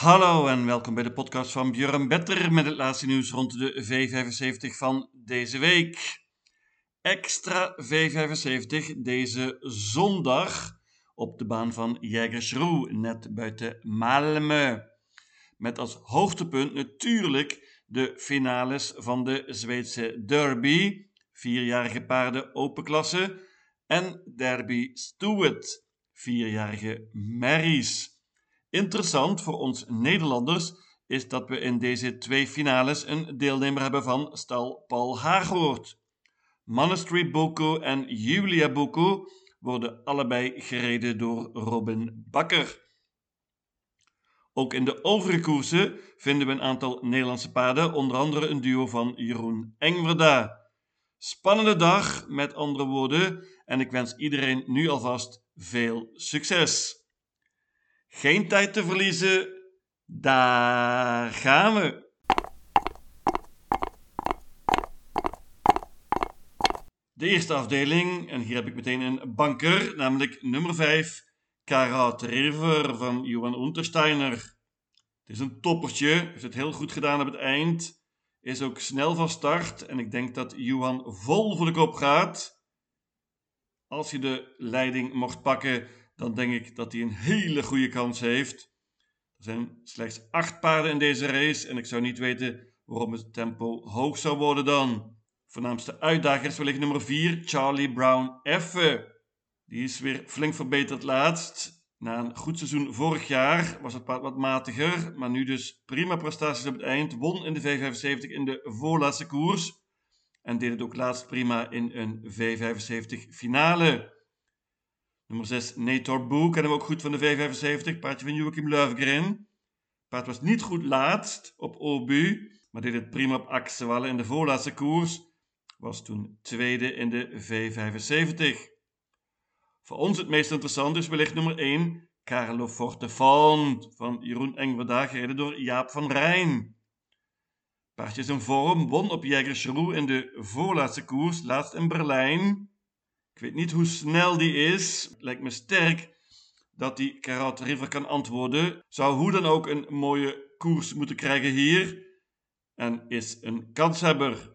Hallo en welkom bij de podcast van Björn Better met het laatste nieuws rond de V75 van deze week. Extra V75 deze zondag op de baan van Jägersro, net buiten Malmö. Met als hoogtepunt natuurlijk de finales van de Zweedse Derby, vierjarige paarden open klasse, en Derby Stewart, vierjarige merries. Interessant voor ons Nederlanders is dat we in deze twee finales een deelnemer hebben van stal Paul Haaghoort. Monastery Boko en Julia Boko worden allebei gereden door Robin Bakker. Ook in de overige koersen vinden we een aantal Nederlandse paarden, onder andere een duo van Jeroen Engwerda. Spannende dag, met andere woorden, en ik wens iedereen nu alvast veel succes. Geen tijd te verliezen, daar gaan we. De eerste afdeling, en hier heb ik meteen een banker, namelijk nummer 5, Karat River van Johan Untersteiner. Het is een toppertje, heeft het heel goed gedaan op het eind, is ook snel van start en ik denk dat Johan vol voor de kop gaat. Als hij de leiding mocht pakken, dan denk ik dat hij een hele goede kans heeft. Er zijn slechts acht paarden in deze race en ik zou niet weten waarom het tempo hoog zou worden dan. Voornaamste uitdager is wellicht nummer 4, Charlie Brown Effe. Die is weer flink verbeterd laatst. Na een goed seizoen vorig jaar was het paard wat matiger, maar nu dus prima prestaties op het eind. Won in de V75 in de voorlaatste koers en deed het ook laatst prima in een V75 finale. Nummer 6, Nator Boe, kennen we ook goed van de V75, paardje van Joachim Löfgren. Paard was niet goed laatst op Obu, maar deed het prima op Axewallen in de voorlaatste koers. Was toen tweede in de V75. Voor ons het meest interessant is wellicht nummer 1, Carlo Fortefont van Jeroen Engwerda, gereden door Jaap van Rijn. Paardje is in vorm, won op Jägersroe in de voorlaatste koers, laatst in Berlijn. Ik weet niet hoe snel die is. Lijkt me sterk dat die Karat River kan antwoorden. Zou hoe dan ook een mooie koers moeten krijgen hier. En is een kanshebber.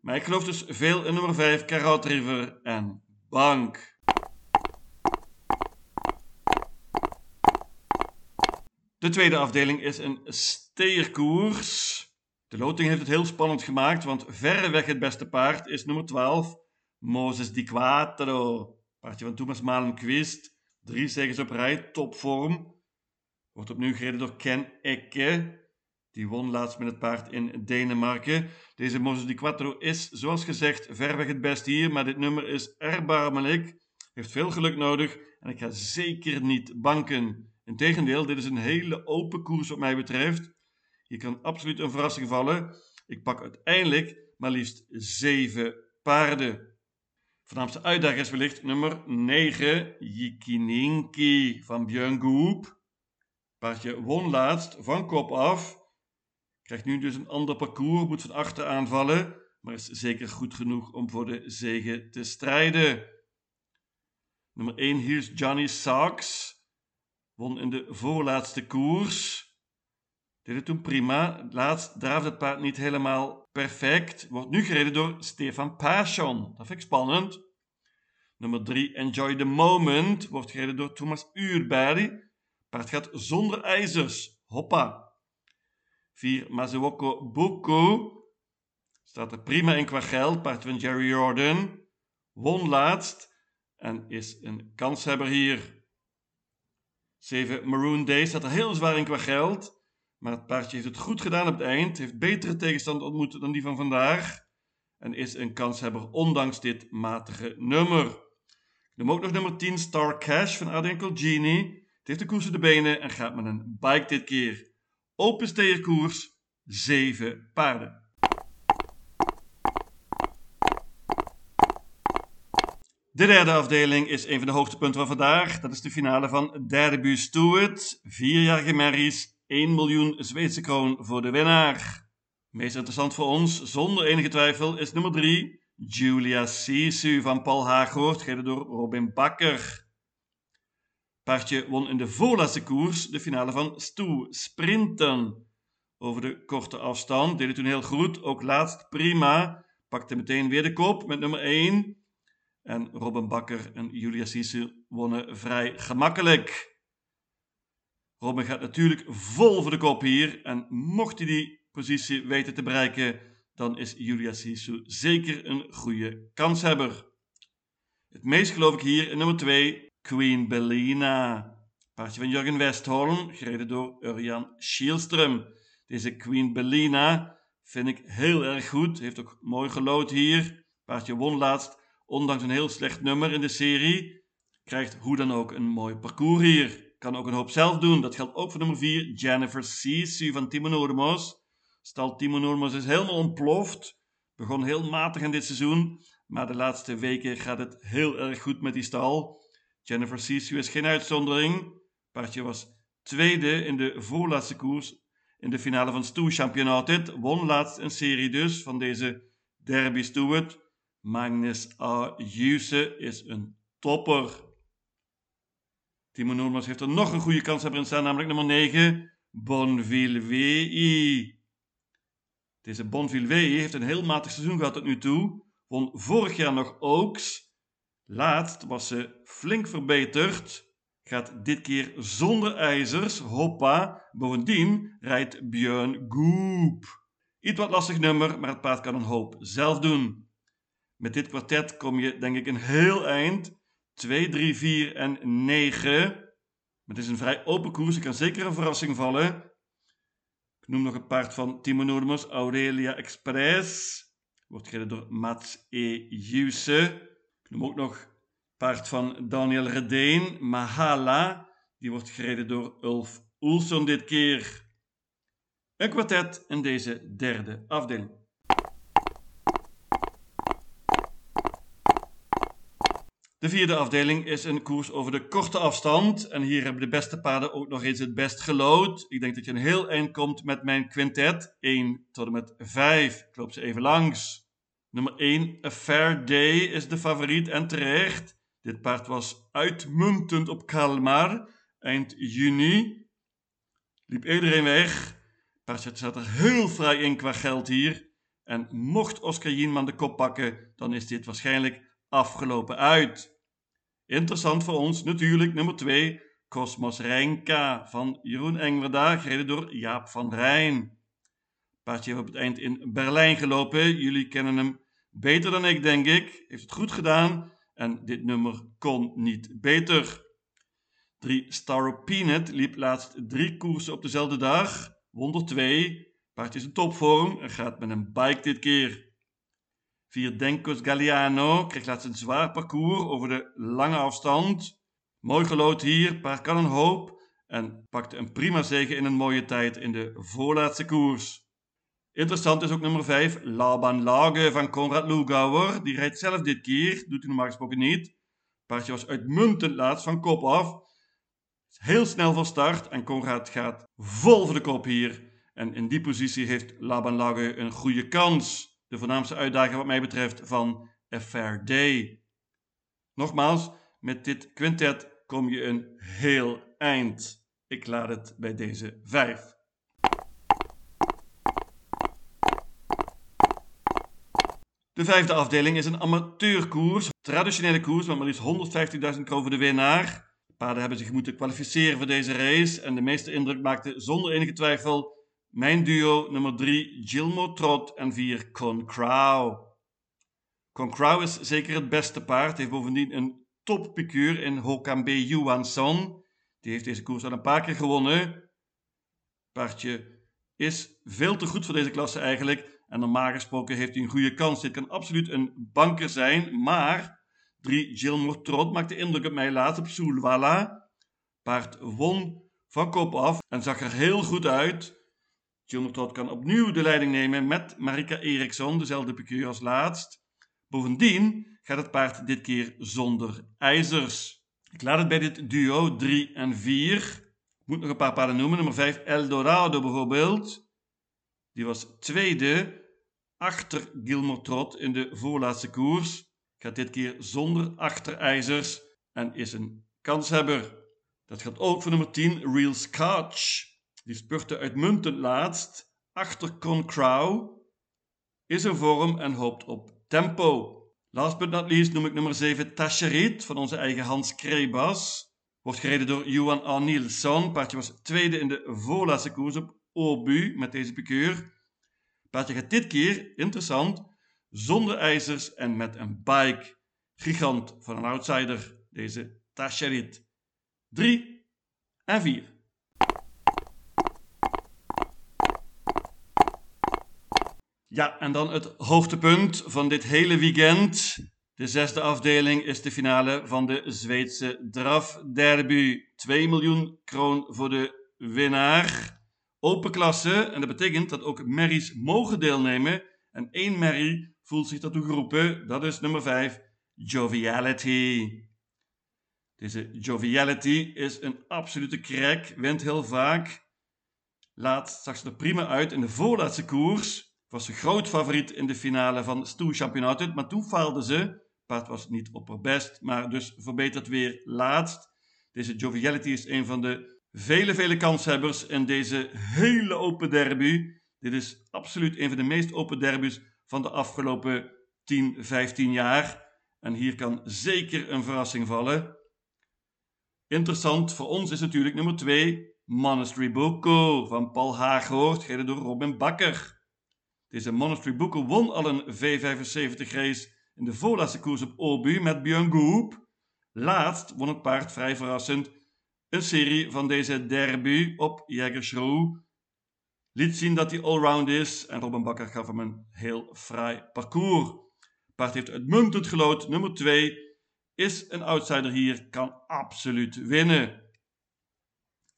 Maar ik geloof dus veel in nummer 5, Karat River en Bank. De tweede afdeling is een steerkoers. De loting heeft het heel spannend gemaakt, want verreweg het beste paard is nummer 12, Moses Di Quattro. Paardje van Thomas Malenquist. Drie zegens op rij, topvorm. Wordt opnieuw gereden door Ken Ecke. Die won laatst met het paard in Denemarken. Deze Moses Di Quattro is, zoals gezegd, verweg het beste hier. Maar dit nummer is erbarmelijk. Heeft veel geluk nodig. En ik ga zeker niet banken. Integendeel, dit is een hele open koers wat mij betreft. Hier kan absoluut een verrassing vallen. Ik pak uiteindelijk maar liefst zeven paarden. Voornaamste uitdager is wellicht nummer 9, Yikininki van Björn Goop. Paardje won laatst van kop af. Krijgt nu dus een ander parcours, moet van achter aanvallen, maar is zeker goed genoeg om voor de zege te strijden. Nummer 1, hier is Johnny Sachs. Won in de voorlaatste koers. Dit is toen prima. Laatst draafde het paard niet helemaal perfect. Wordt nu gereden door Stefan Passion. Dat vind ik spannend. Nummer 3, Enjoy the Moment. Wordt gereden door Thomas Uurberg. Paard gaat zonder ijzers. Hoppa. 4, Mazuoko Buko. Staat er prima in qua geld. Paard van Jerry Jordan. Won laatst. En is een kanshebber hier. 7, Maroon Day. Staat er heel zwaar in qua geld. Maar het paardje heeft het goed gedaan op het eind, heeft betere tegenstand ontmoet dan die van vandaag en is een kanshebber ondanks dit matige nummer. Ik noem ook nog nummer 10 Star Cash van Adrian Genie. Het heeft de koers de benen en gaat met een bike dit keer. Open steerkoers, 7 paarden. De derde afdeling is een van de hoogtepunten van vandaag. Dat is de finale van Derby Stewart. Vierjarige merries 1 miljoen Zweedse kroon voor de winnaar. Meest interessant voor ons, zonder enige twijfel, is nummer 3, Julia Sisu van Paul Haaghoort, gereden door Robin Bakker. Paardje won in de voorlaatste koers de finale van Stoe Sprinten. Over de korte afstand deed het toen heel goed, ook laatst prima. Pakte meteen weer de kop met nummer 1. En Robin Bakker en Julia Sisu wonnen vrij gemakkelijk. Robin gaat natuurlijk vol voor de kop hier. En mocht hij die positie weten te bereiken, dan is Julia Sisu zeker een goede kanshebber. Het meest geloof ik hier in nummer 2, Queen Bellina. Paardje van Jurgen Westholm, gereden door Urjan Schielström. Deze Queen Bellina vind ik heel erg goed. Heeft ook mooi gelood hier. Paardje won laatst, ondanks een heel slecht nummer in de serie. Krijgt hoe dan ook een mooi parcours hier. Kan ook een hoop zelf doen. Dat geldt ook voor nummer 4, Jennifer Sisu van Timo Noormos. Stal Timo Noormos is helemaal ontploft. Begon heel matig in dit seizoen. Maar de laatste weken gaat het heel erg goed met die stal. Jennifer Sisu is geen uitzondering. Paardje was tweede in de voorlaatste koers in de finale van Stoe Championatet. Won laatst een serie dus van deze Derby Stewart. Magnus A. Juse is een topper. Timo Noormans heeft er nog een goede kans hebben staan, namelijk nummer 9, Bonville. Deze Bonville heeft een heel matig seizoen gehad tot nu toe. Won vorig jaar nog Oaks. Laatst was ze flink verbeterd. Gaat dit keer zonder ijzers. Hoppa. Bovendien rijdt Björn Goop. Iets wat lastig nummer, maar het paard kan een hoop zelf doen. Met dit kwartet kom je denk ik een heel eind. 2, 3, 4 en 9. Het is een vrij open koers. Er kan zeker een verrassing vallen. Ik noem nog het paard van Timo Aurelia Express. Wordt gereden door Mats E. Juse. Ik noem ook nog paard van Daniel Redeen, Mahala. Die wordt gereden door Ulf Oelson dit keer. Een kwartet in deze derde afdeling. De vierde afdeling is een koers over de korte afstand. En hier hebben de beste paarden ook nog eens het best gelood. Ik denk dat je een heel eind komt met mijn quintet. 1 tot en met 5. Ik loop ze even langs. Nummer 1, A Fair Day, is de favoriet en terecht. Dit paard was uitmuntend op Kalmar eind juni. Liep iedereen weg. Paardje zat er heel vrij in qua geld hier. En mocht Oscar Jienman de kop pakken, dan is dit waarschijnlijk afgelopen uit. Interessant voor ons natuurlijk nummer 2, Cosmos Renka van Jeroen Engwerda, gereden door Jaap van Rijn. Paardje heeft op het eind in Berlijn gelopen. Jullie kennen hem beter dan ik, denk ik. Heeft het goed gedaan en dit nummer kon niet beter. 3 Star Peanut liep laatst drie koersen op dezelfde dag. Wonder 2. Paardje is in topvorm en gaat met een bike dit keer. 4 Denkos Galliano kreeg laatst een zwaar parcours over de lange afstand. Mooi gelood hier, paard kan een hoop en pakte een prima zege in een mooie tijd in de voorlaatste koers. Interessant is ook nummer 5, Laban Lage van Konrad Lugauer. Die rijdt zelf dit keer, doet hij normaal gesproken niet. Paardje was uitmuntend laatst van kop af. Heel snel van start en Konrad gaat vol voor de kop hier. En in die positie heeft Laban Lage een goede kans de voornaamste uitdaging wat mij betreft van Fair Day. Nogmaals, met dit quintet kom je een heel eind. Ik laat het bij deze vijf. De vijfde afdeling is een amateurkoers, traditionele koers met maar liefst 150.000 kroon voor de winnaar. De paarden hebben zich moeten kwalificeren voor deze race en de meeste indruk maakte zonder enige twijfel mijn duo nummer 3, Gilmo Trot en 4, Con Crow. Is zeker het beste paard. Heeft bovendien een toppikuur in Hokambe Yuanson. Die heeft deze koers al een paar keer gewonnen. Paardje is veel te goed voor deze klasse eigenlijk. En normaal gesproken heeft hij een goede kans. Dit kan absoluut een banker zijn. Maar 3 Gilmore Trot maakte indruk op mij laat op Soulwala. Paard won van kop af en zag er heel goed uit. John kan opnieuw de leiding nemen met Marika Eriksson, dezelfde piqueur als laatst. Bovendien gaat het paard dit keer zonder ijzers. Ik laat het bij dit duo 3 en 4. Ik moet nog een paar paarden noemen. Nummer 5 Eldorado bijvoorbeeld. Die was tweede achter Gilmore Trot in de voorlaatste koers. Gaat dit keer zonder achterijzers en is een kanshebber. Dat gaat ook voor nummer 10, Real Scotch. Die spurte uitmuntend laatst. Achter Crow. Is in vorm en hoopt op tempo. Last but not least noem ik nummer 7 Tacherit van onze eigen Hans Krebas. Wordt gereden door Johan A. Nielsen. Paardje was tweede in de voorlaatste koers op Obu met deze pikeur. Paardje gaat dit keer, interessant, zonder ijzers en met een bike. Gigant van een outsider, deze Tacherit. 3 en 4. Ja, en dan het hoogtepunt van dit hele weekend. De zesde afdeling is de finale van de Zweedse Draf Derby. 2 miljoen kroon voor de winnaar. Open klasse, en dat betekent dat ook merries mogen deelnemen. En één merrie voelt zich daartoe geroepen, dat is nummer 5, Joviality. Deze Joviality is een absolute crack, wint heel vaak. Laat ze er prima uit in de voorlaatste koers was ze groot favoriet in de finale van Stoe Championaat, maar toen faalde ze. Paard was niet opperbest, maar dus verbeterd weer laatst. Deze Joviality is een van de vele, vele kanshebbers in deze hele open derby. Dit is absoluut een van de meest open derbies van de afgelopen 10, 15 jaar. En hier kan zeker een verrassing vallen. Interessant voor ons is natuurlijk nummer 2, Monastery Boko van Paul Haaghoort, gereden door Robin Bakker. Deze Monastery Boko won al een V75 race in de voorlaatste koers op Obu met Björn Goop. Laatst won het paard vrij verrassend een serie van deze derby op Jägersro. Liet zien dat hij allround is en Robin Bakker gaf hem een heel fraai parcours. Het paard heeft uitmuntend gelood. Nummer 2 is een outsider hier, kan absoluut winnen.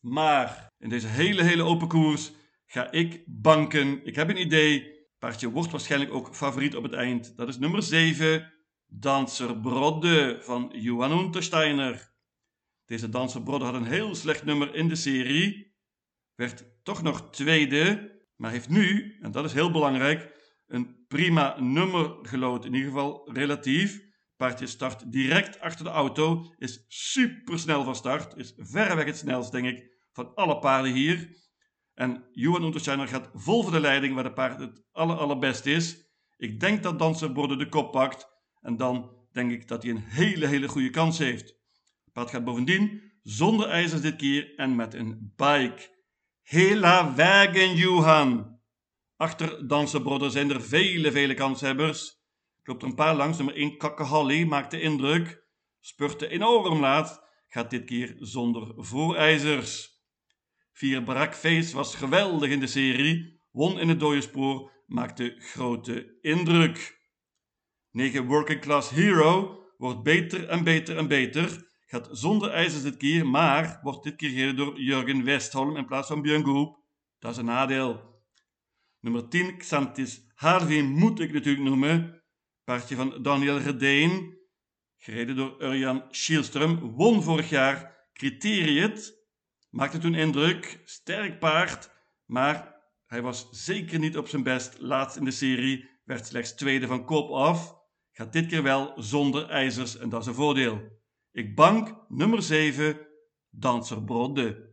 Maar in deze hele, hele open koers ga ik banken. Ik heb een idee. Paardje wordt waarschijnlijk ook favoriet op het eind. Dat is nummer 7, Danser Brodde van Johan Untersteiner. Deze Danser Brodde had een heel slecht nummer in de serie. Werd toch nog tweede, maar heeft nu, en dat is heel belangrijk, een prima nummer gelood. In ieder geval relatief. Paardje start direct achter de auto, is super snel van start, is verreweg het snelst, denk ik, van alle paarden hier. En Johan Untersteiner gaat vol voor de leiding, waar de paard het aller, allerbest is. Ik denk dat Danserborde de kop pakt. En dan denk ik dat hij een hele, hele goede kans heeft. Het paard gaat bovendien zonder ijzers dit keer en met een bike. Hela wagen, Johan! Achter Danserbrodder zijn er vele, vele kanshebbers. Klopt er een paar langs. Nummer 1 Kakkehalli maakt de indruk. Spurte enorm laat. Gaat dit keer zonder voorijzers. Vier Brakface was geweldig in de serie, won in het dode spoor, maakte grote indruk. 9 Working Class Hero wordt beter en beter en beter, gaat zonder ijzers dit keer, maar wordt dit keer gereden door Jurgen Westholm in plaats van Björn Goop. Dat is een nadeel. Nummer 10 Xantis Harvey moet ik natuurlijk noemen. Paardje van Daniel Redeen, gereden door Urjan Schielström, won vorig jaar Criteriet Maakte toen indruk, sterk paard, maar hij was zeker niet op zijn best. Laatst in de serie werd slechts tweede van kop af. Gaat dit keer wel zonder ijzers en dat is een voordeel. Ik bank nummer 7, Danser Brodde.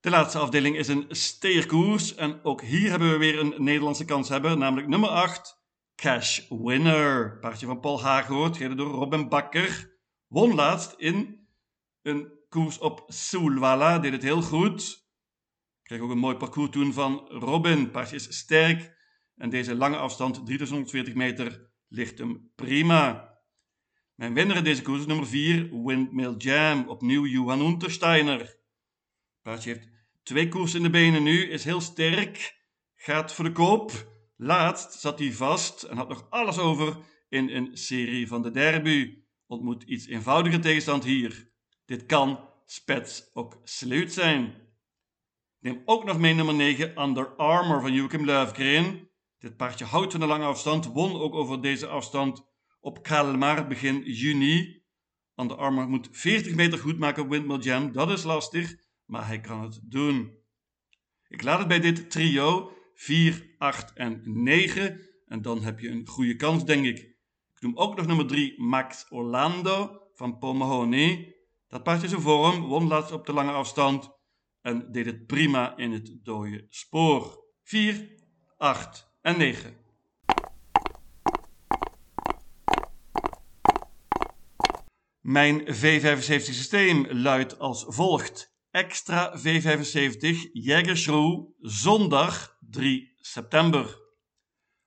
De laatste afdeling is een steerkoers en ook hier hebben we weer een Nederlandse kans hebben, namelijk nummer 8, Cash Winner. Paardje van Paul Haaghoort, gereden door Robin Bakker. Won laatst in een koers op Soulwalla. Deed het heel goed. Kreeg ook een mooi parcours toen van Robin. Paardje is sterk. En deze lange afstand, 3140 meter, ligt hem prima. Mijn winnaar in deze koers is nummer 4, Windmill Jam. Opnieuw Johan Untersteiner. Paardje heeft twee koersen in de benen nu, is heel sterk. Gaat voor de koop. Laatst zat hij vast en had nog alles over in een serie van de derby. Ontmoet iets eenvoudiger tegenstand hier. Dit kan spets ook sleut zijn. Neem ook nog mee nummer 9 Under Armour van Joachim Löfgren. Dit paardje houdt van de lange afstand, won ook over deze afstand op Kalmar begin juni. Under Armour moet 40 meter goed maken op Windmill Jam, dat is lastig, maar hij kan het doen. Ik laat het bij dit trio 4, 8 en 9. En dan heb je een goede kans, denk ik. Ik noem ook nog nummer 3 Max Orlando van Pomahony. Dat paard is een vorm, won laatst op de lange afstand en deed het prima in het dode spoor. 4, 8 en 9. Mijn V75 systeem luidt als volgt. Extra V75 Jägerschroe, zondag 3 september.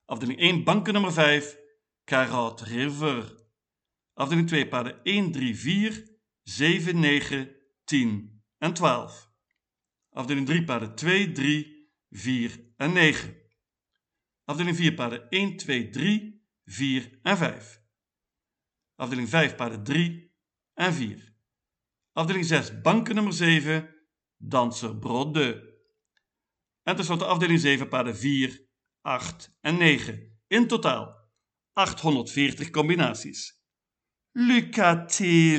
Afdeling 1 banken nummer 5 Karat River. Afdeling 2 paarden 1, 3, 4, 7, 9, 10 en 12. Afdeling 3 paarden 2, 3, 4 en 9. Afdeling 4 paarden 1, 2, 3, 4 en 5. Afdeling 5 paarden 3 en 4. Afdeling 6 banken nummer 7 Danser Brode. En tenslotte afdeling 7, paden 4, 8 en 9. In totaal 840 combinaties. Lucatil.